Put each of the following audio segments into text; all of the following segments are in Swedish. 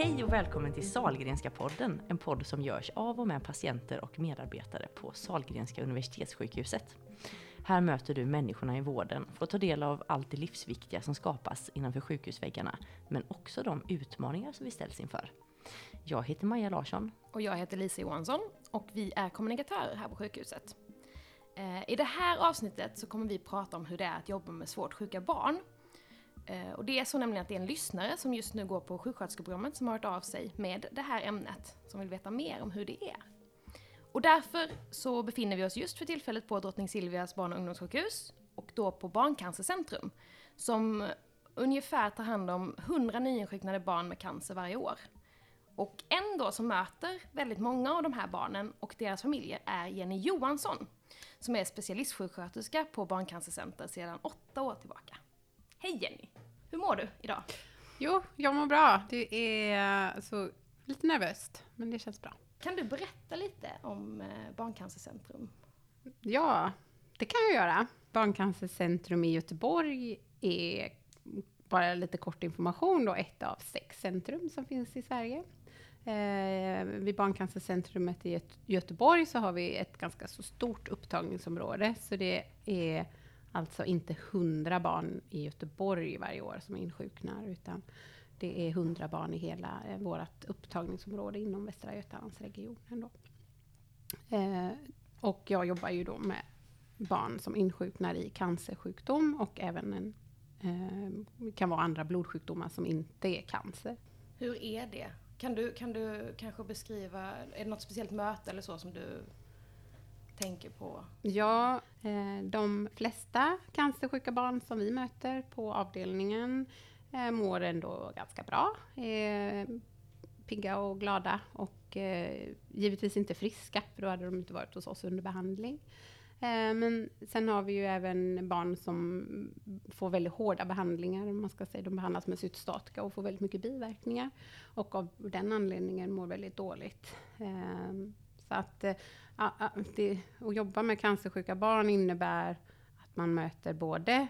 Hej och välkommen till Salgrenska podden, en podd som görs av och med patienter och medarbetare på Salgrenska universitetssjukhuset. Här möter du människorna i vården för att ta del av allt det livsviktiga som skapas innanför sjukhusväggarna, men också de utmaningar som vi ställs inför. Jag heter Maja Larsson. Och jag heter Lisa Johansson och vi är kommunikatörer här på sjukhuset. Eh, I det här avsnittet så kommer vi prata om hur det är att jobba med svårt sjuka barn. Eh, och det är så nämligen att det är en lyssnare som just nu går på sjuksköterskeprogrammet som har hört av sig med det här ämnet, som vill veta mer om hur det är. Och därför så befinner vi oss just för tillfället på Drottning Silvias barn och ungdomssjukhus och då på Barncancercentrum som ungefär tar hand om 100 nyinsjuknade barn med cancer varje år. Och en då som möter väldigt många av de här barnen och deras familjer är Jenny Johansson som är specialistsjuksköterska på Barncancercenter sedan åtta år tillbaka. Hej Jenny! Hur mår du idag? Jo, jag mår bra. Det är alltså, lite nervöst, men det känns bra. Kan du berätta lite om eh, Barncancercentrum? Ja, det kan jag göra. Barncancercentrum i Göteborg är, bara lite kort information, då, ett av sex centrum som finns i Sverige. Eh, vid Barncancercentrumet i Göteborg så har vi ett ganska så stort upptagningsområde, så det är alltså inte hundra barn i Göteborg varje år som insjuknar, utan det är hundra barn i hela eh, vårt upptagningsområde inom Västra Götalandsregionen. Då. Eh, och jag jobbar ju då med barn som insjuknar i cancersjukdom och även en, eh, kan vara andra blodsjukdomar som inte är cancer. Hur är det? Kan du, kan du kanske beskriva, är det något speciellt möte eller så som du tänker på? Ja, eh, de flesta cancersjuka barn som vi möter på avdelningen eh, mår ändå ganska bra. Eh, pigga och glada och givetvis inte friska, för då hade de inte varit hos oss under behandling. Men sen har vi ju även barn som får väldigt hårda behandlingar. Man ska säga. De behandlas med cytostatika och får väldigt mycket biverkningar. Och av den anledningen mår väldigt dåligt. Så att det, att jobba med cancersjuka barn innebär att man möter både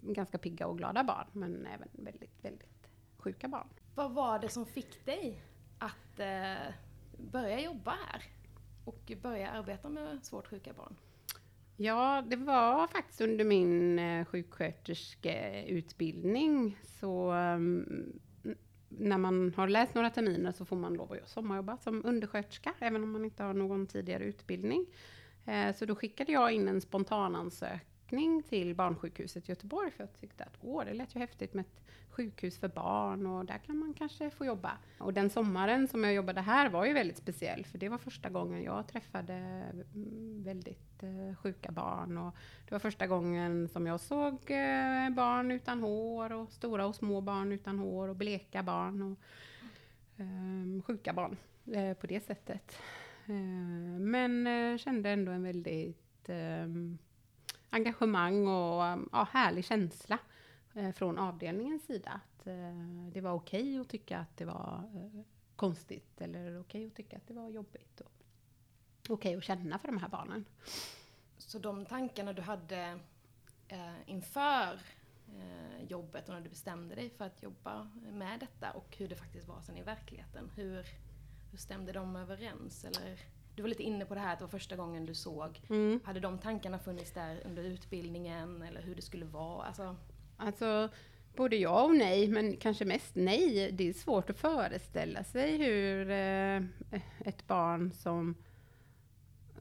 ganska pigga och glada barn, men även väldigt, väldigt sjuka barn. Vad var det som fick dig att eh, börja jobba här och börja arbeta med svårt sjuka barn? Ja, det var faktiskt under min eh, sjuksköterskeutbildning så um, när man har läst några terminer så får man lov att sommarjobba som undersköterska, även om man inte har någon tidigare utbildning. Eh, så då skickade jag in en spontanansökning till Barnsjukhuset i Göteborg, för jag tyckte att åh, det lät ju häftigt med ett sjukhus för barn och där kan man kanske få jobba. Och den sommaren som jag jobbade här var ju väldigt speciell, för det var första gången jag träffade mm, väldigt eh, sjuka barn och det var första gången som jag såg eh, barn utan hår och stora och små barn utan hår och bleka barn och ehm, sjuka barn eh, på det sättet. Men kände ändå en väldigt ehm, engagemang och um, ja, härlig känsla eh, från avdelningens sida. Att eh, det var okej okay att tycka att det var eh, konstigt eller okej okay att tycka att det var jobbigt. Och okej okay att känna för de här barnen. Så de tankarna du hade inför jobbet och när du bestämde dig för att jobba med detta och hur det faktiskt var sen i verkligheten. Hur, hur stämde de överens? Eller, du var lite inne på det här att det var första gången du såg. Mm. Hade de tankarna funnits där under utbildningen eller hur det skulle vara? Alltså, Alltså, både ja och nej, men kanske mest nej. Det är svårt att föreställa sig hur eh, ett barn som,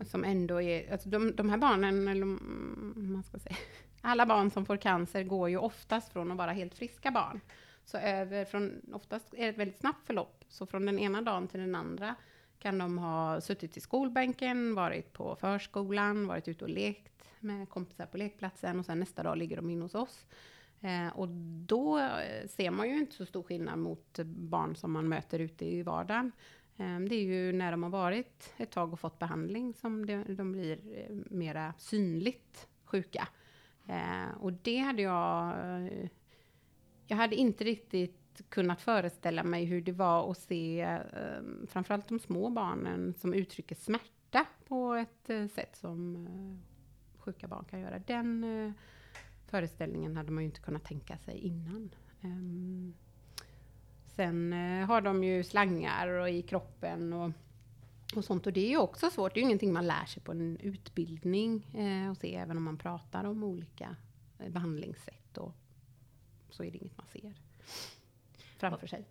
som ändå är... Alltså de, de här barnen, eller man ska säga, alla barn som får cancer går ju oftast från att vara helt friska barn. Så över från, oftast är det ett väldigt snabbt förlopp. Så från den ena dagen till den andra kan de ha suttit i skolbänken, varit på förskolan, varit ute och lekt med kompisar på lekplatsen och sen nästa dag ligger de in hos oss. Eh, och då eh, ser man ju inte så stor skillnad mot barn som man möter ute i vardagen. Eh, det är ju när de har varit ett tag och fått behandling som de, de blir eh, mera synligt sjuka. Eh, och det hade jag... Eh, jag hade inte riktigt kunnat föreställa mig hur det var att se eh, framförallt de små barnen som uttrycker smärta på ett eh, sätt som eh, sjuka barn kan göra. Den eh, föreställningen hade man ju inte kunnat tänka sig innan. Ehm, sen eh, har de ju slangar och i kroppen och, och sånt. Och det är ju också svårt. Det är ju ingenting man lär sig på en utbildning eh, och se även om man pratar om olika eh, behandlingssätt. Och, så är det inget man ser framför sig.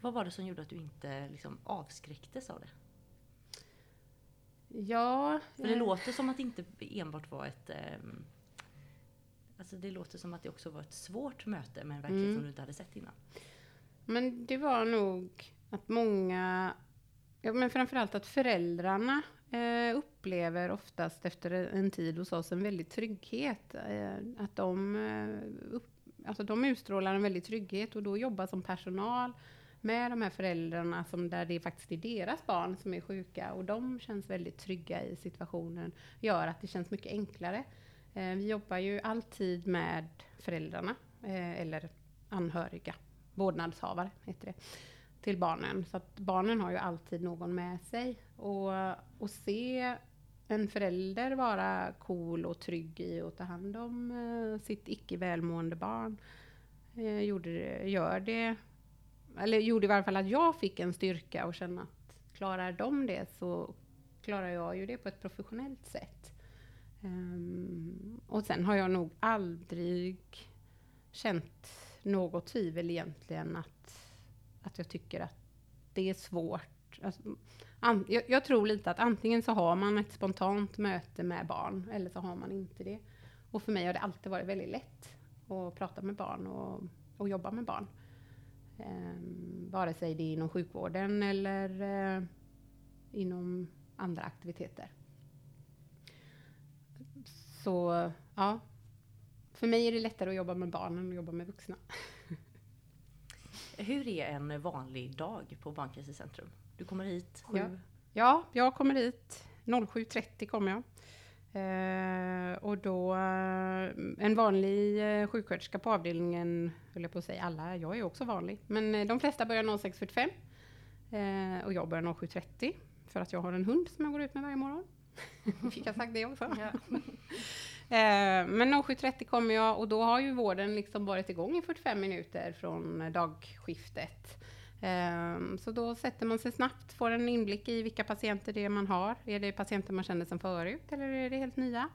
Vad var det som gjorde att du inte liksom avskräcktes av det? Ja, För det eh, låter som att det inte enbart var ett... ehm, alltså det låter som att det också var ett svårt möte med en verklighet Mm. som du inte hade sett innan. Men det var nog att många, ja, men framförallt att föräldrarna eh, upplever oftast efter en tid hos oss en väldig trygghet. Eh, att de, eh, upp, alltså de utstrålar en väldig trygghet och då jobbar som personal med de här föräldrarna som där det faktiskt är deras barn som är sjuka och de känns väldigt trygga i situationen. Gör att det känns mycket enklare. Eh, vi jobbar ju alltid med föräldrarna eh, eller anhöriga vårdnadshavare, heter det, till barnen. Så att barnen har ju alltid någon med sig. Och, och se en förälder vara cool och trygg i att ta hand om eh, sitt icke välmående barn eh, gjorde, det- gör det, eller gjorde i varje fall att jag fick en styrka och känna att klarar de det så klarar jag ju det på ett professionellt sätt. Um, och sen har jag nog aldrig känt något tvivel egentligen att, att jag tycker att det är svårt. Alltså, an, jag, jag tror lite att antingen så har man ett spontant möte med barn eller så har man inte det. Och för mig har det alltid varit väldigt lätt att prata med barn och, och jobba med barn. Um, vare sig det är inom sjukvården eller eh, inom andra aktiviteter. Så ja, för mig är det lättare att jobba med barn än att jobba med vuxna. Hur är en vanlig dag på Barncancercentrum? Du kommer hit sju... Ja. Ja, jag kommer hit 07.30 kommer jag. Eh, och då, eh, en vanlig eh, sjuksköterska på avdelningen, höll jag på att säga alla, jag är också vanlig, men eh, de flesta börjar 06.45 eh, och jag börjar 07.30 för att jag har en hund som jag går ut med varje morgon. Fick jag sagt det också? Eh, men 07.30 kommer jag och då har ju vården liksom varit igång i 45 minuter från dagskiftet. Ehm, så då sätter man sig snabbt, får en inblick i vilka patienter det är man har. Är det patienter man känner sedan förut eller är det helt nya?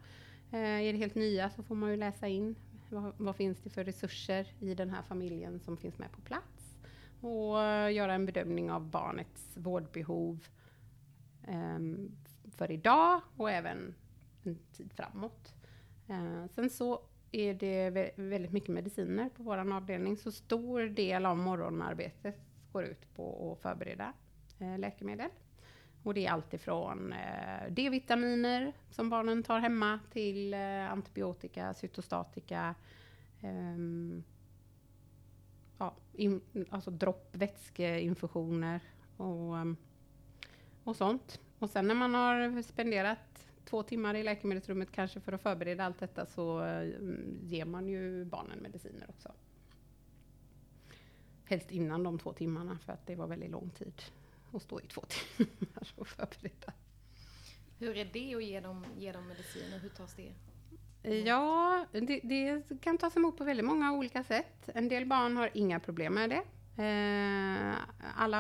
Ehm, är det helt nya så får man ju läsa in vad, vad finns det för resurser i den här familjen som finns med på plats och göra en bedömning av barnets vårdbehov ehm, för idag och även en tid framåt. Sen så är det väldigt mycket mediciner på vår avdelning, så stor del av morgonarbetet går ut på att förbereda eh, läkemedel. Och det är alltifrån eh, D-vitaminer som barnen tar hemma till eh, antibiotika, cytostatika, ehm, ja, in, alltså dropp, vätskeinfusioner och, och sånt. Och sen när man har spenderat två timmar i läkemedelsrummet kanske för att förbereda allt detta så ger man ju barnen mediciner också. Helst innan de två timmarna för att det var väldigt lång tid att stå i två timmar och förbereda. Hur är det att ge dem, ge dem mediciner? Hur tas det? Ja, det, det kan tas emot på väldigt många olika sätt. En del barn har inga problem med det. Eh, alla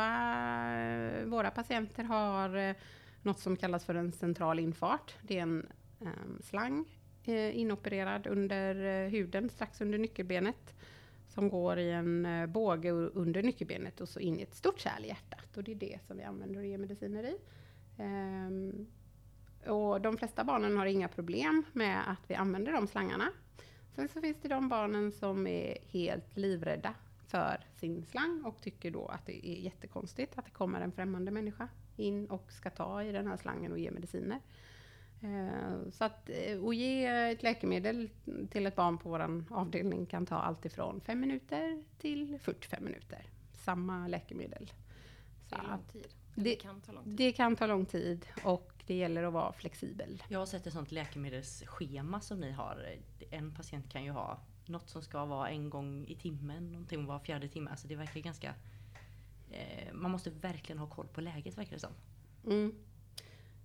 våra patienter har eh, något som kallas för en central infart. Det är en eh, slang inopererad under huden, strax under nyckelbenet som går i en eh, båge under nyckelbenet och så in i ett stort kärl i hjärtat. Och det är det som vi använder och ger mediciner i. Ehm, och de flesta barnen har inga problem med att vi använder de slangarna. Sen så finns det de barnen som är helt livrädda för sin slang och tycker då att det är jättekonstigt att det kommer en främmande människa in och ska ta i den här slangen och ge mediciner. Eh, Så att eh, att ge ett läkemedel till ett barn på vår avdelning kan ta allt ifrån 5 minuter till 45 minuter. Samma läkemedel. Det Så lång att tid. det- Det kan ta lång tid. det kan ta lång tid och det gäller att vara flexibel. Jag har sett ett sånt läkemedelsschema som ni har. En patient kan ju ha något som ska vara en gång i timmen, någonting var fjärde timme. Alltså det är verkligen ganska... Eh, man måste verkligen ha koll på läget verkar det som. Mm.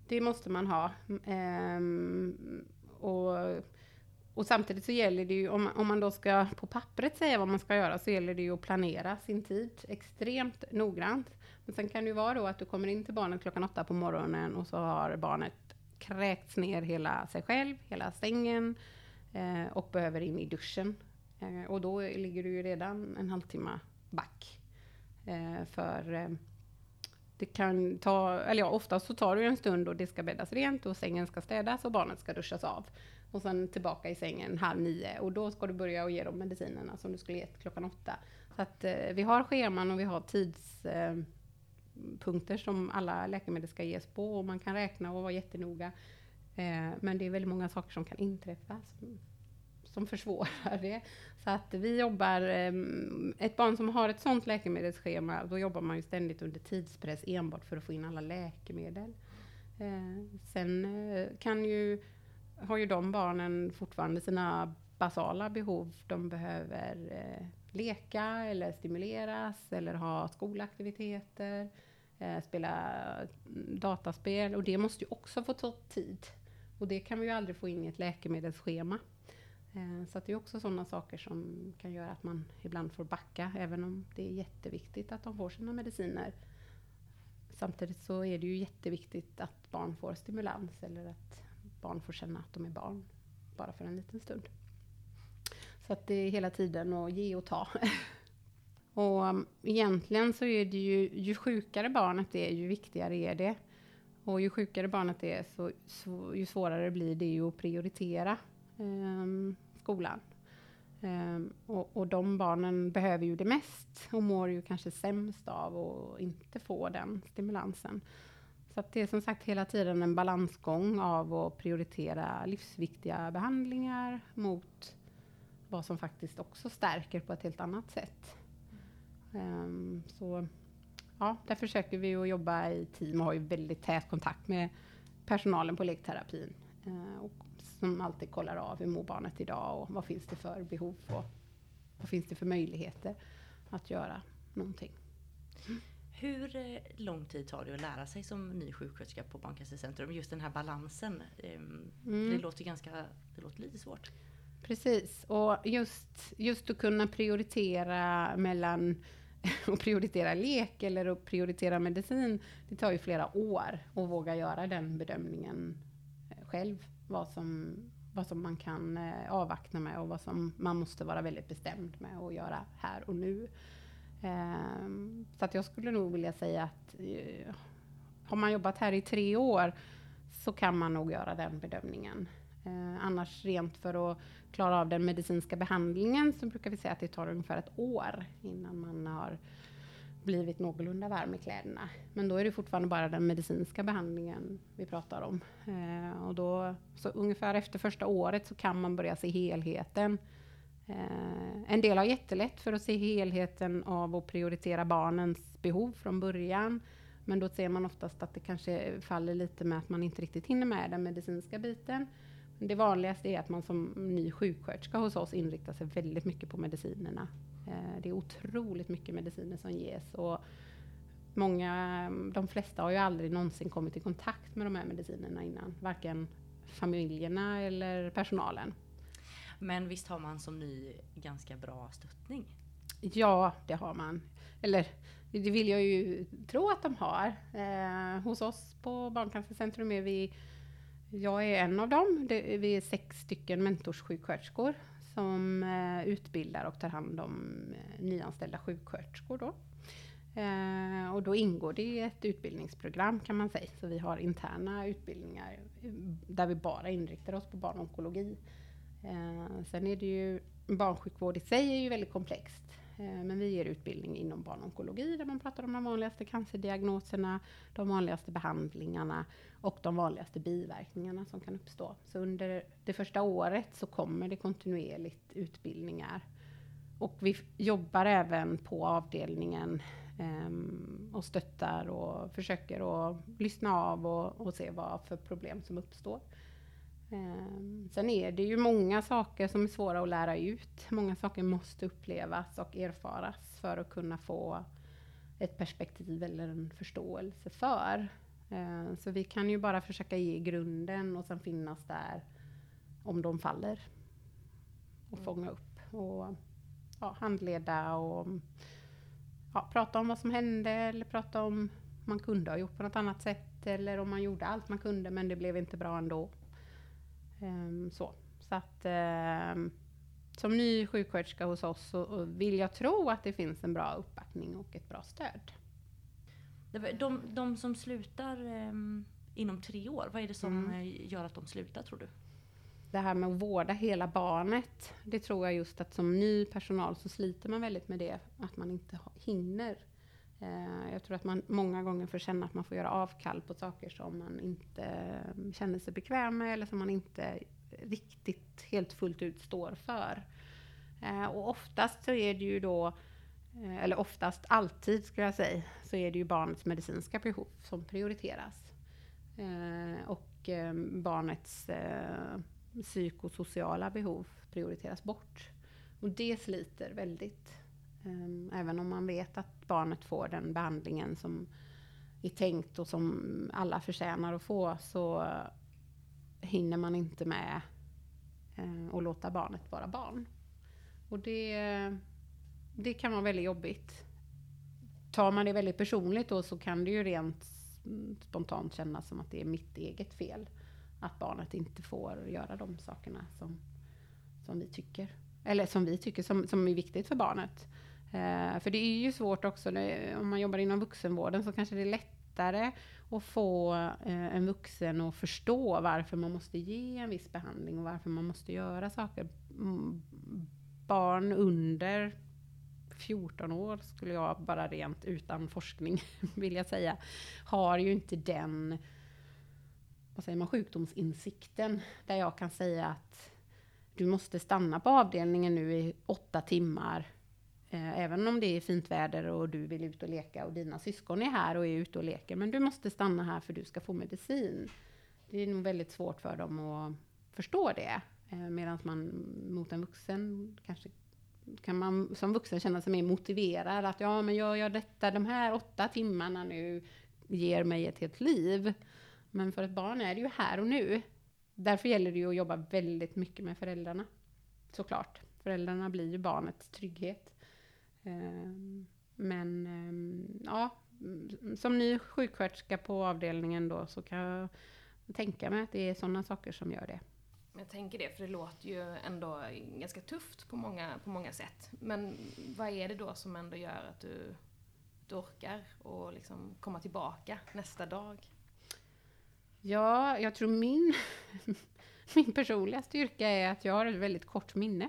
Det måste man ha. Ehm, och och samtidigt så gäller det ju, om, om man då ska på pappret säga vad man ska göra, så gäller det ju att planera sin tid extremt noggrant. Men sen kan det ju vara då att du kommer in till barnet klockan åtta på morgonen och så har barnet kräkts ner hela sig själv, hela sängen eh, och behöver in i duschen. Eh, och då ligger du ju redan en halvtimme back. Eh, för eh, det kan ta, eller ja, oftast så tar det en stund och det ska bäddas rent och sängen ska städas och barnet ska duschas av. Och sen tillbaka i sängen halv nio och då ska du börja och ge dem medicinerna som du skulle gett klockan åtta. Så att eh, vi har scheman och vi har tidspunkter eh, som alla läkemedel ska ges på och man kan räkna och vara jättenoga. Eh, men det är väldigt många saker som kan inträffa som, försvårar det. Så att vi jobbar, ehm, ett barn som har ett sådant läkemedelsschema, då jobbar man ju ständigt under tidspress enbart för att få in alla läkemedel. Eh, sen eh, kan ju har ju de barnen fortfarande sina basala behov. De behöver eh, leka eller stimuleras eller ha skolaktiviteter, spela mm, dataspel och det måste ju också få ta tid. Och det kan vi ju aldrig få in i ett läkemedelsschema. Eh, så det är också sådana saker som kan göra att man ibland får backa, även om det är jätteviktigt att de får sina mediciner. Samtidigt så är det ju jätteviktigt att barn får stimulans eller att barn får känna att de är barn, bara för en liten stund. Så att det är hela tiden att ge och ta. och um, egentligen så är det ju, ju sjukare barnet är, ju viktigare är det. Och ju sjukare barnet är, så, så ju svårare blir det ju att prioritera Ehm, skolan. Um, och, och de barnen behöver ju det mest och mår ju kanske sämst av att inte få den stimulansen. Så det är som sagt hela tiden en balansgång av att prioritera livsviktiga behandlingar mot vad som faktiskt också stärker på ett helt annat sätt. Um, så ja, där försöker vi att jobba i team och har ju väldigt tät kontakt med personalen på lekterapin. Uh, och som alltid kollar av hur mår barnet idag och vad finns det för behov och vad finns det för möjligheter att göra någonting. Hur eh, lång tid tar det att lära sig som ny sjuksköterska på Barncancercentrum? Just den här balansen. Ehm, mm. Det låter ganska, det låter lite svårt. Precis, och just, just att kunna prioritera mellan att prioritera lek eller att prioritera medicin, det tar ju flera år att våga göra den bedömningen eh, själv. Vad som, vad som man kan eh, avvakta med och vad som man måste vara väldigt bestämd med att göra här och nu. Ehm, så att jag skulle nog vilja säga att eh, har man jobbat här i tre år så kan man nog göra den bedömningen. Eh, annars rent för att klara av den medicinska behandlingen så brukar vi säga att det tar ungefär ett år innan man har blivit någorlunda varm i kläderna. Men då är det fortfarande bara den medicinska behandlingen vi pratar om. Eh, och då, så ungefär efter första året så kan man börja se helheten Eh, en del har jättelätt för att se helheten av att prioritera barnens behov från början. Men då ser man oftast att det kanske faller lite med att man inte riktigt hinner med den medicinska biten. Det vanligaste är att man som ny sjuksköterska hos oss inriktar sig väldigt mycket på medicinerna. Eh, det är otroligt mycket mediciner som ges och många, de flesta har ju aldrig någonsin kommit i kontakt med de här medicinerna innan, varken familjerna eller personalen. Men visst har man som ny ganska bra stöttning? Ja, det har man. Eller det vill jag ju tro att de har. Eh, hos oss på Barncancercentrum är vi, jag är en av dem, det, vi är sex stycken mentorssjuksköterskor som eh, utbildar och tar hand om eh, nyanställda sjuksköterskor. Då. Eh, och då ingår det i ett utbildningsprogram kan man säga. Så vi har interna utbildningar eh, där vi bara inriktar oss på barnonkologi. Eh, sen är det ju, barnsjukvård i sig är ju väldigt komplext. Eh, men vi ger utbildning inom barnonkologi där man pratar om de vanligaste cancerdiagnoserna, de vanligaste behandlingarna och de vanligaste biverkningarna som kan uppstå. Så under det första året så kommer det kontinuerligt utbildningar. Och vi jobbar även på avdelningen um, och stöttar och försöker att lyssna av och, och se vad för problem som uppstår. Ehm, sen är det ju många saker som är svåra att lära ut. Många saker måste upplevas och erfaras för att kunna få ett perspektiv eller en förståelse för. Ehm, så vi kan ju bara försöka ge grunden och sen finnas där om de faller. och fånga upp och ja, handleda och ja, prata om vad som hände eller prata om man kunde ha gjort på något annat sätt eller om man gjorde allt man kunde men det blev inte bra ändå. Um, så. så att um, som ny sjuksköterska hos oss så vill jag tro att det finns en bra uppbackning och ett bra stöd. De, de som slutar um, inom tre år, vad är det som mm. Eh, gör att de slutar tror du? Det här med att vårda hela barnet, det tror jag just att som ny personal så sliter man väldigt med det, att man inte hinner. Eh, jag tror att man många gånger får känna att man får göra avkall på saker som man inte eh, känner sig bekväm med eller som man inte riktigt helt fullt ut står för. Eh, och oftast så är det ju då eller oftast alltid skulle jag säga, så är det ju barnets medicinska behov som prioriteras. Och barnets psykosociala behov prioriteras bort. Och det sliter väldigt. Ehm, även om man vet att barnet får den behandlingen som är tänkt och som alla förtjänar att få så hinner man inte med eh, att låta barnet vara barn. Och det, det kan vara väldigt jobbigt. Tar man det väldigt personligt då så kan det ju rent spontant kännas som att det är mitt eget fel. Att barnet inte får göra de sakerna som, som vi tycker. Eller som vi tycker som, som är viktigt för barnet. Eh, för det är ju svårt också, det, om man jobbar inom vuxenvården så kanske det är lättare att få eh, en vuxen att förstå varför man måste ge en viss behandling och varför man måste göra saker. Mm, barn under 14 år skulle jag bara rent utan forskning vilja säga, har ju inte den vad säger man, sjukdomsinsikten där jag kan säga att du måste stanna på avdelningen nu i åtta timmar Eh, även om det är fint väder och du vill ut och leka och dina syskon är här och är ute och leker. Men du måste stanna här för du ska få medicin. Det är nog väldigt svårt för dem att förstå det. Eh, medan man mot en vuxen kanske kan man som vuxen känna sig mer motiverad. Att ja, men gör jag detta de här åtta timmarna nu ger mig ett helt liv. Men för ett barn är det ju här och nu. Därför gäller det ju att jobba väldigt mycket med föräldrarna. Såklart. Föräldrarna blir ju barnets trygghet. Ehm, men ehm, ja, som ny sjuksköterska på avdelningen då så kan jag tänka mig att det är sådana saker som gör det. Jag tänker det, för det låter ju ändå ganska tufft på många, på många sätt. Men vad är det då som ändå gör att du, du orkar och liksom komma tillbaka nästa dag? Ja, jag tror min, min personliga styrka är att jag har ett väldigt kort minne.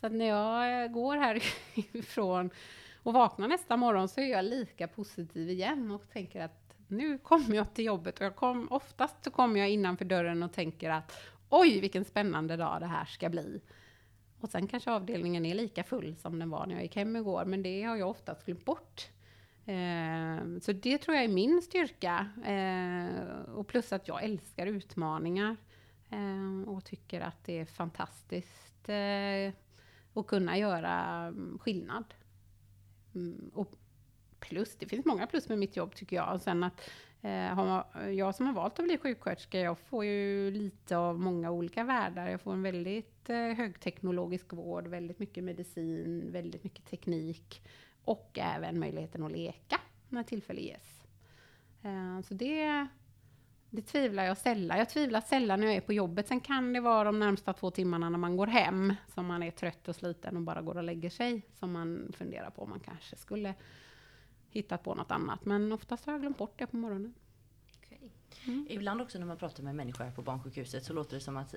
Så att när jag eh, går härifrån och vaknar nästa morgon så är jag lika positiv igen och tänker att nu kommer jag till jobbet och jag kom, oftast så kommer jag innanför dörren och tänker att oj vilken spännande dag det här ska bli. Och sen kanske avdelningen är lika full som den var när jag gick hem igår, men det har jag oftast glömt bort. Eh, så det tror jag är min styrka. Eh, och plus att jag älskar utmaningar. Eh, och tycker att det är fantastiskt eh, och kunna göra mm, skillnad. Mm, och plus, det finns många plus med mitt jobb tycker jag. Och sen att Eh, jag som har valt att bli sjuksköterska, jag får ju lite av många olika världar. Jag får en väldigt eh, högteknologisk vård, väldigt mycket medicin, väldigt mycket teknik och även möjligheten att leka när tillfälle ges. Eh, så det, det tvivlar jag sällan. Jag tvivlar sällan när jag är på jobbet. Sen kan det vara de närmsta två timmarna när man går hem, som man är trött och sliten och bara går och lägger sig, som man funderar på om man kanske skulle hittat på något annat. Men oftast har jag glömt bort det på morgonen. Okay. Mm. Ibland också när man pratar med människor här på barnsjukhuset så låter det som att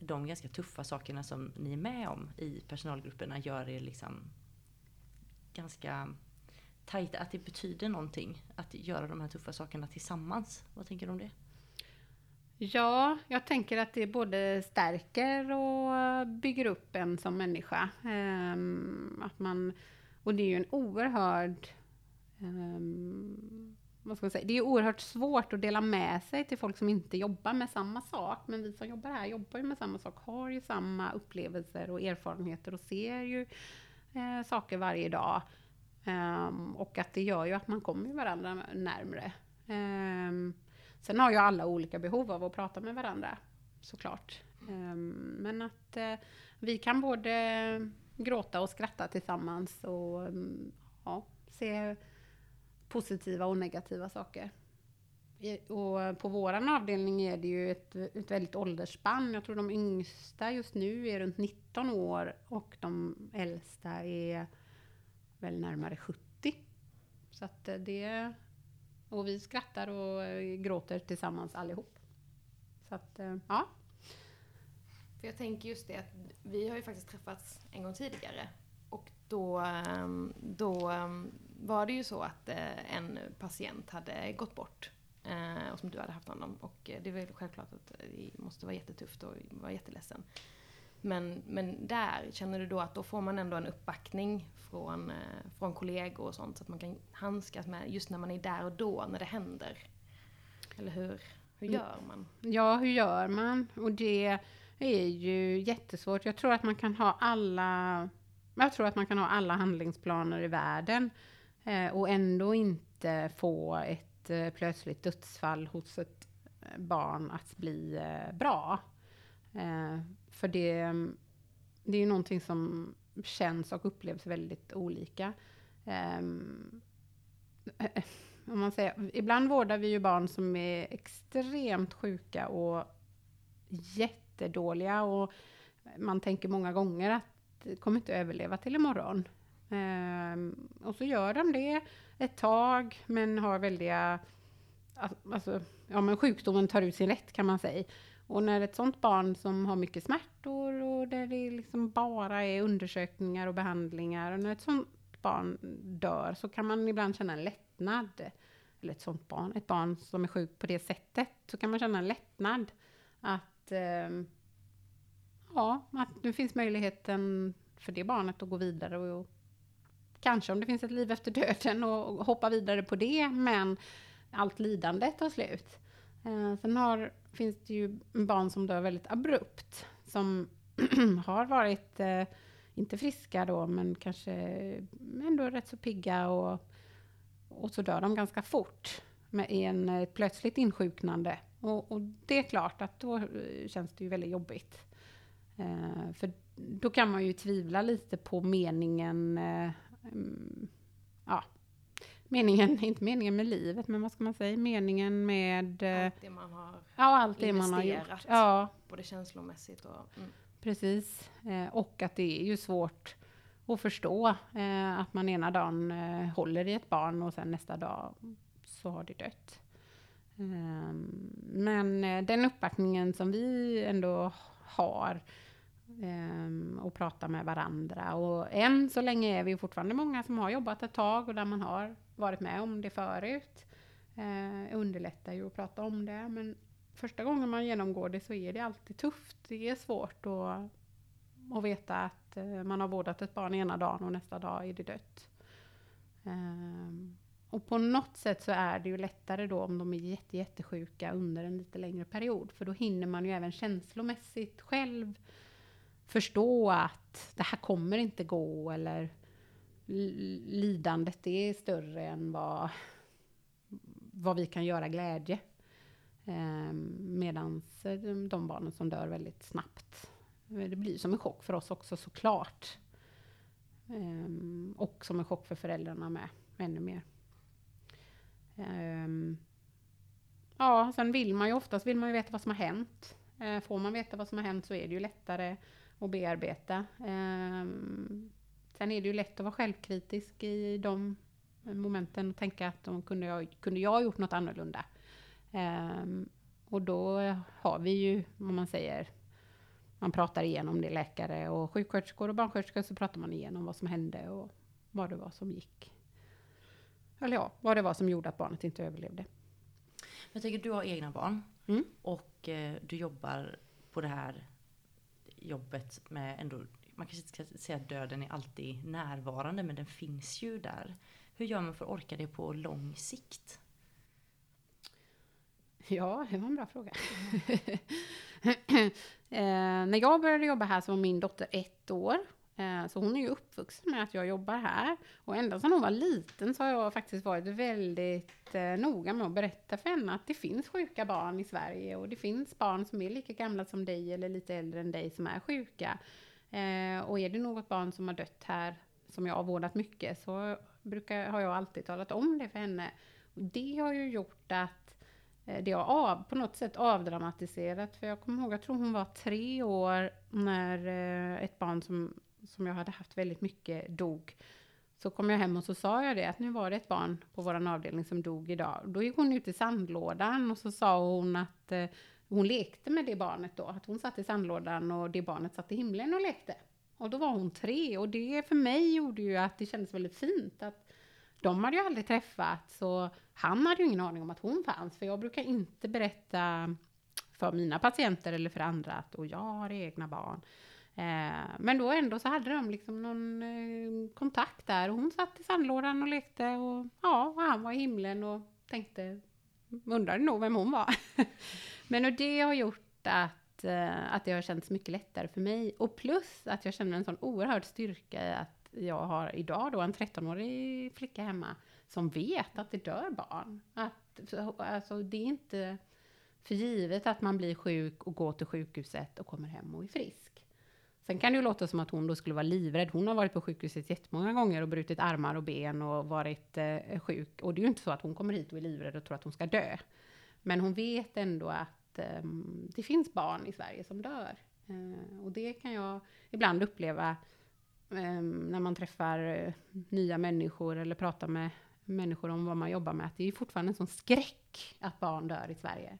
de ganska tuffa sakerna som ni är med om i personalgrupperna gör er liksom ganska tajta, att det betyder någonting att göra de här tuffa sakerna tillsammans. Vad tänker du om det? Ja, jag tänker att det både stärker och bygger upp en som människa. Um, att man, och det är ju en oerhörd um, vad ska man säga? Det är oerhört svårt att dela med sig till folk som inte jobbar med samma sak. Men vi som jobbar här jobbar ju med samma sak, har ju samma upplevelser och erfarenheter och ser ju eh, saker varje dag. Um, och att det gör ju att man kommer varandra närmre. Um, sen har ju alla olika behov av att prata med varandra, såklart. Ehm, men att eh, vi kan både gråta och skratta tillsammans och mm, ja, se positiva och negativa saker. Och på vår avdelning är det ju ett, ett väldigt åldersspann. Jag tror de yngsta just nu är runt 19 år och de äldsta är väl närmare 70. Så att eh, det... Och vi skrattar och eh, gråter tillsammans allihop. Så att, eh, ja. För jag tänker just det att vi har ju faktiskt träffats en gång tidigare. Och då, ehm, då ehm, var det ju så att eh, en patient hade gått bort. Och som du hade haft hand om. Och det är väl självklart att det måste vara jättetufft och vara jätteledsen. Men, men där, känner du då att då får man ändå en uppbackning från, eh, från kollegor och sånt så att man kan handskas med just när man är där och då, när det händer? Eller hur, hur Mm. gör man? Ja, hur gör man? Och det är ju jättesvårt. Jag tror att man kan ha alla jag tror att man kan ha alla handlingsplaner i världen eh, och ändå inte få ett eh, plötsligt dödsfall hos ett barn att bli eh, bra. För det, det är ju någonting som känns och upplevs väldigt olika. Um, om man säger, ibland vårdar vi ju barn som är extremt sjuka och jättedåliga och man tänker många gånger att det kommer inte överleva till imorgon. Um, och så gör de det ett tag men har väldiga, alltså, ja men sjukdomen tar ut sin rätt kan man säga. Och när ett sånt barn som har mycket smärtor och där det liksom bara är undersökningar och behandlingar och när ett sånt barn dör så kan man ibland känna en lättnad. Eller ett sånt barn, ett barn som är sjukt på det sättet, så kan man känna en lättnad. Att, eh, ja, att nu finns möjligheten för det barnet att gå vidare och, och kanske om det finns ett liv efter döden och, och hoppa vidare på det, men allt lidande tar slut. Eh, sen har, finns det ju barn som dör väldigt abrupt, som har varit, eh, inte friska då, men kanske ändå rätt så pigga och, och så dör de ganska fort med en ett plötsligt insjuknande. Och, och det är klart att då eh, känns det ju väldigt jobbigt. Eh, för då kan man ju tvivla lite på meningen, eh, mm, ja, meningen, inte meningen med livet, men vad ska man säga, meningen med eh, Allt det man har, ja, allt det man har gjort. Ja, både känslomässigt och... Mm. Precis. Eh, och att det är ju svårt att förstå eh, att man ena dagen eh, håller i ett barn och sen nästa dag så har det dött. Ehm, men eh, den uppbackningen som vi ändå har ehm, och prata med varandra och än så länge är vi fortfarande många som har jobbat ett tag och där man har varit med om det förut. Eh, underlättar ju att prata om det men första gången man genomgår det så är det alltid tufft. Det är svårt att, att veta att eh, man har vårdat ett barn ena dagen och nästa dag är det dött. Ehm, och på något sätt så är det ju lättare då om de är jätte, jättesjuka under en lite längre period. För då hinner man ju även känslomässigt själv förstå att det här kommer inte gå eller lidandet är större än vad, vad vi kan göra glädje. Ehm, eh, Medan de, barnen som dör väldigt snabbt, eh, det blir som en chock för oss också såklart. Eh, och som en chock för föräldrarna med, ännu mer. Eh, ja, sen vill man ju oftast vill man ju veta vad som har hänt. Eh, får man veta vad som har hänt så är det ju lättare att bearbeta. Ehm, Sen är det ju lätt att vara självkritisk i de momenten och tänka att de kunde, jag, kunde jag ha gjort något annorlunda? Ehm, och då har vi ju, om man säger, man pratar igenom det, läkare och sjuksköterskor och barnsköterskor, så pratar man igenom vad som hände och vad det var som gick. Eller ja, vad det var som gjorde att barnet inte överlevde. Jag tänker du har egna barn Mm. och eh, du jobbar på det här jobbet med ändå, man kanske inte ska säga att döden är alltid närvarande men den finns ju där. Hur gör man för att orka det på lång sikt? Ja, det var en bra fråga. eh, när jag började jobba här så var min dotter ett år. Eh, så hon är ju uppvuxen med att jag jobbar här. Och ända sedan hon var liten så har jag faktiskt varit väldigt eh, noga med att berätta för henne att det finns sjuka barn i Sverige och det finns barn som är lika gamla som dig eller lite äldre än dig som är sjuka. Eh, och är det något barn som har dött här som jag har vårdat mycket så brukar, har jag alltid talat om det för henne. Och det har ju gjort att eh, det har av, på något sätt avdramatiserat. För jag kommer ihåg, jag tror hon var tre år när eh, ett barn som, som jag hade haft väldigt mycket dog. Så kom jag hem och så sa jag det, att nu var det ett barn på vår avdelning som dog idag. Då gick hon ut i sandlådan och så sa hon att eh, hon lekte med det barnet då. Att hon satt i sandlådan och det barnet satt i himlen och lekte. Och då var hon tre och det för mig gjorde ju att det kändes väldigt fint att de hade ju aldrig träffats så han hade ju ingen aning om att hon fanns. För jag brukar inte berätta för mina patienter eller för andra att och jag har egna barn. Eh, men då ändå så hade de liksom någon eh, kontakt där. Och hon satt i sandlådan och lekte och ja, och han var i himlen och tänkte, undrade nog vem hon var. men och det har gjort att, eh, att det har känts mycket lättare för mig. Och plus att jag känner en sån oerhörd styrka i att jag har idag då en 13-årig flicka hemma som vet att det dör barn. Att, alltså, det är inte för givet att man blir sjuk och går till sjukhuset och kommer hem och är frisk. Sen kan det ju låta som att hon då skulle vara livrädd. Hon har varit på sjukhuset jättemånga gånger och brutit armar och ben och varit eh, sjuk. Och det är ju inte så att hon kommer hit och är livrädd och tror att hon ska dö. Men hon vet ändå att eh, det finns barn i Sverige som dör. Eh, och det kan jag ibland uppleva Ehm, när man träffar eh, nya människor eller pratar med människor om vad man jobbar med, att det är fortfarande en sån skräck att barn dör i Sverige.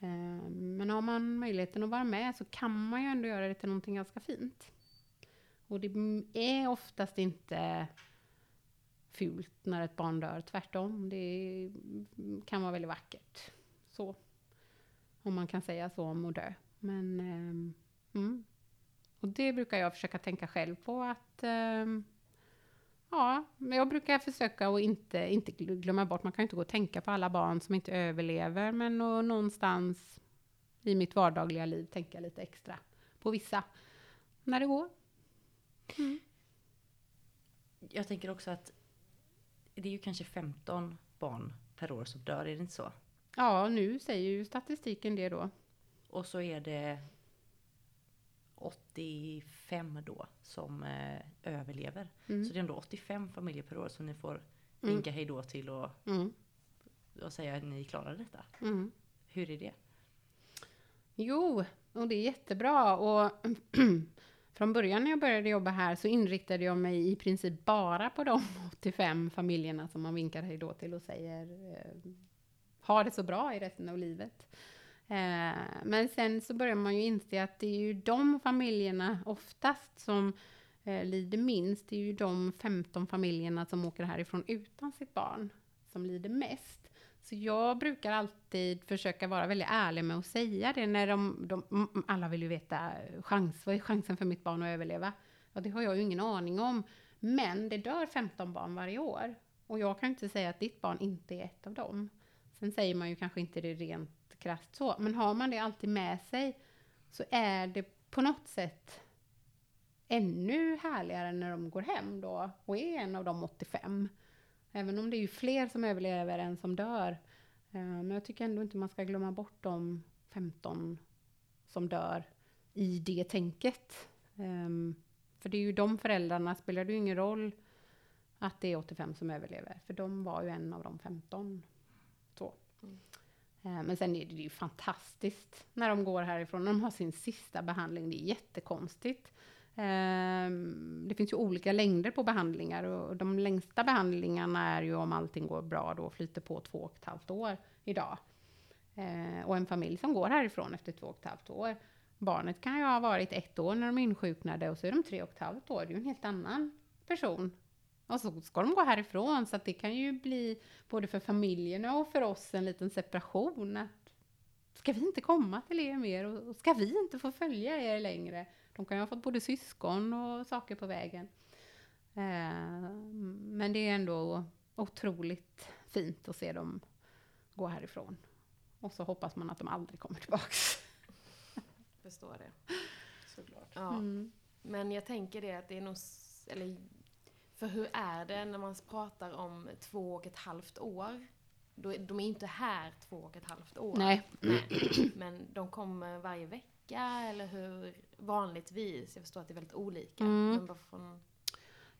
Ehm, men har man möjligheten att vara med så kan man ju ändå göra det till någonting ganska fint. Och det är oftast inte fult när ett barn dör, tvärtom. Det kan vara väldigt vackert. Så. Om man kan säga så om att dö. Men eh, mm, och det brukar jag försöka tänka själv på att eh, Ja, men jag brukar försöka att inte, inte glömma bort, man kan ju inte gå och tänka på alla barn som inte överlever, men någonstans i mitt vardagliga liv tänka lite extra på vissa, när det går. Mm. Jag tänker också att det är ju kanske 15 barn per år som dör, är det inte så? Ja, nu säger ju statistiken det då. Och så är det 85 då som eh, överlever. Mm. Så det är ändå 85 familjer per år som ni får mm. vinka hej då till och, mm. och säga att ni klarar detta. Mm. Hur är det? Jo, och det är jättebra. Och från början när jag började jobba här så inriktade jag mig i princip bara på de 85 familjerna som man vinkar hej då till och säger eh, ha det så bra i resten av livet. Eh, men sen så börjar man ju inse att det är ju de familjerna oftast som eh, lider minst. Det är ju de 15 familjerna som åker härifrån utan sitt barn som lider mest. Så jag brukar alltid försöka vara väldigt ärlig med att säga det när de, de mm, mm, alla vill ju veta chans, vad är chansen för mitt barn att överleva? Ja, det har jag ju ingen aning om. Men det dör 15 barn varje år. Och jag kan inte säga att ditt barn inte är ett av dem. Sen säger man ju kanske inte det rent krasst så. Men har man det alltid med sig så är det på något sätt ännu härligare när de går hem då och är en av de 85. Även om det är ju fler som överlever än som dör. Eh, men jag tycker ändå inte man ska glömma bort de 15 som dör i det tänket. Ehm, för det är ju de föräldrarna, spelar det ju ingen roll att det är 85 som överlever. För de var ju en av de 15. Så. Mm. Eh, men sen är det ju fantastiskt när de går härifrån, när de har sin sista behandling. Det är jättekonstigt. Ehm, det finns ju olika längder på behandlingar och de längsta behandlingarna är ju om allting går bra då flyter på två och ett halvt år idag. Ehm, och en familj som går härifrån efter två och ett halvt år. Barnet kan ju ha varit ett år när de insjuknade och så är de tre och ett halvt år. Det är ju en helt annan person och så ska de gå härifrån, så att det kan ju bli både för familjerna och för oss en liten separation. Att, ska vi inte komma till er mer och ska vi inte få följa er längre? De kan ju ha fått både syskon och saker på vägen. Eh, men det är ändå otroligt fint att se dem gå härifrån. Och så hoppas man att de aldrig kommer tillbaks. Förstår det. Såklart. Ja. Mm. Men jag tänker det att det är nog, eller för hur är det när man pratar om två och ett halvt år? Då, är- de är inte här två och ett halvt år. Nej. Nej. Men de kommer varje vecka eller hur vanligtvis? Jag förstår att det är väldigt olika. Mm. Från,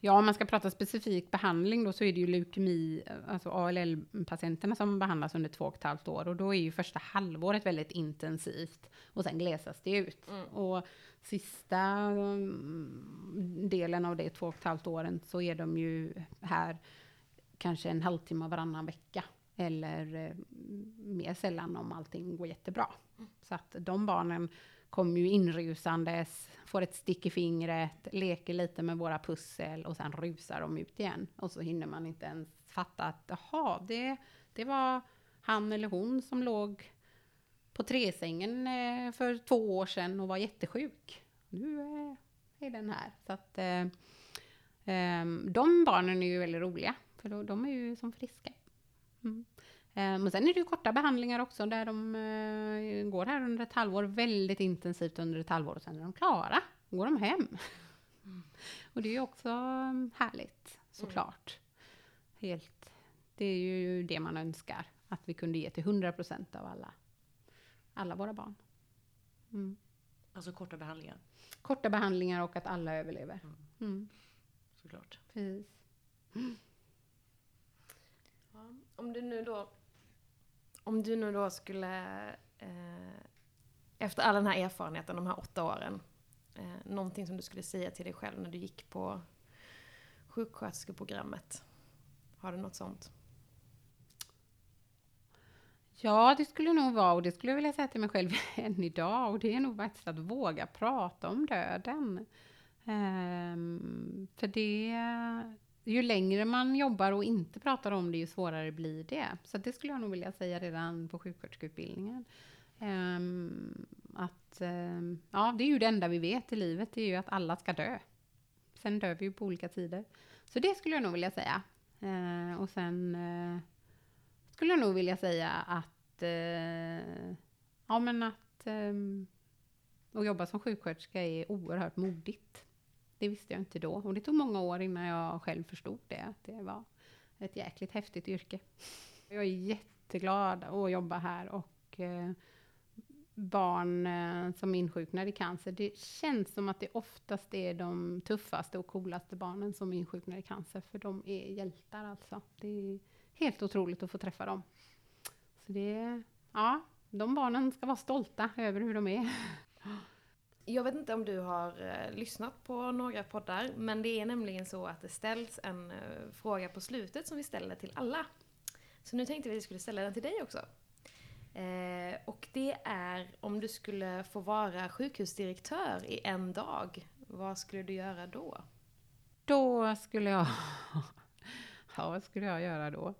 Ja, om man ska prata specifik behandling då så är det ju leukemi, alltså ALL-patienterna som behandlas under två och ett halvt år och då är ju första halvåret väldigt intensivt och sen glesas det ut. Mm. Och sista mm, delen av det två och ett halvt åren så är de ju här kanske en halvtimme varannan vecka eller eh, mer sällan om allting går jättebra. Så att de barnen kommer ju inrusandes, får ett stick i fingret, leker lite med våra pussel och sen rusar de ut igen. Och så hinner man inte ens fatta att jaha, det, det var han eller hon som låg på tresängen eh, för två år sedan och var jättesjuk. Nu eh, är den här. Så att eh, eh, de barnen är ju väldigt roliga, för då, de är ju som friska. Mm. Men sen är det ju korta behandlingar också där de eh, går här under ett halvår, väldigt intensivt under ett halvår och sen är de klara. Då går de hem. Och det är ju också mm, härligt såklart. Helt, det är ju det man önskar, att vi kunde ge till 100% av alla, alla våra barn. Mm. Alltså korta behandlingar, Korta behandlingar och att alla överlever. Mm. såklart. Precis. ja, om du nu då om du nu då skulle eh, efter all den här erfarenheten, de här åtta åren eh, någonting som du skulle säga till dig själv när du gick på sjuksköterskeprogrammet? Har du något sånt? Ja, det skulle nog vara, och det skulle jag vilja säga till mig själv än idag, och det är nog faktiskt att våga prata om döden. Um, för det, ju längre man jobbar och inte pratar om det, ju svårare blir det. Så det skulle jag nog vilja säga redan på sjuksköterskeutbildningen. Um, att, um, ja, det är ju det enda vi vet i livet, det är ju att alla ska dö. Sen dör vi ju på olika tider. Så det skulle jag nog vilja säga. Uh, och sen uh, skulle jag nog vilja säga att, uh, ja men att um, att jobba som sjuksköterska är oerhört modigt. Det visste jag inte då och det tog många år innan jag själv förstod det, att det var ett jäkligt häftigt yrke. Jag är jätteglad att jobba här och eh, barn eh, som insjuknar i cancer, det känns som att det oftast är de tuffaste och coolaste barnen som insjuknar i cancer, för de är hjältar alltså. Det är helt otroligt att få träffa dem. Så det, ja, de barnen ska vara stolta över hur de är. Jag vet inte om du har eh, lyssnat på några poddar, men det är nämligen så att det ställs en eh, fråga på slutet som vi ställer till alla. Så nu tänkte vi att vi skulle ställa den till dig också. Eh, och det är om du skulle få vara sjukhusdirektör i en dag, vad skulle du göra då? Då skulle jag... Ja, vad skulle jag göra då?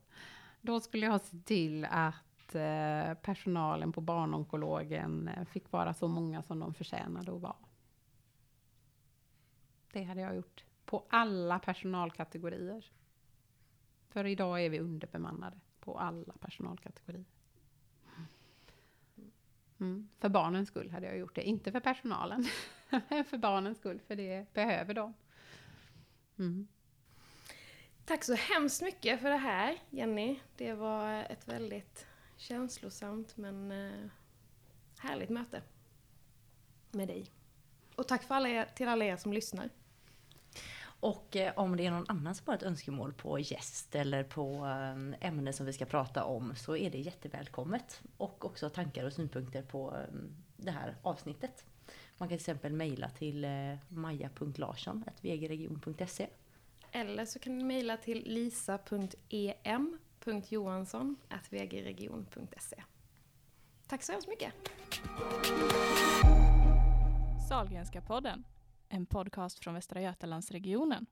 Då skulle jag se till att Eh, personalen på barnonkologen eh, fick vara så många som de förtjänade att vara. Det hade jag gjort. På alla personalkategorier. För idag är vi underbemannade på alla personalkategorier. Mm. För barnens skull hade jag gjort det. Inte för personalen. för barnens skull, för det behöver de. Mm. Tack så hemskt mycket för det här, Jenny. Det var ett väldigt känslosamt men eh, härligt möte med dig. Och tack för alla er, till alla er som lyssnar. Och eh, om det är någon annan som har ett önskemål på gäst eller på eh, ämne som vi ska prata om så är det jättevälkommet. Och också tankar och synpunkter på det här avsnittet. Man kan till exempel mejla till maja.larsson.vgregion.se Eller så kan ni mejla till www.johansson.vgregion.se Tack så hemskt mycket! Sahlgrenska podden, en podcast från Västra Götalandsregionen.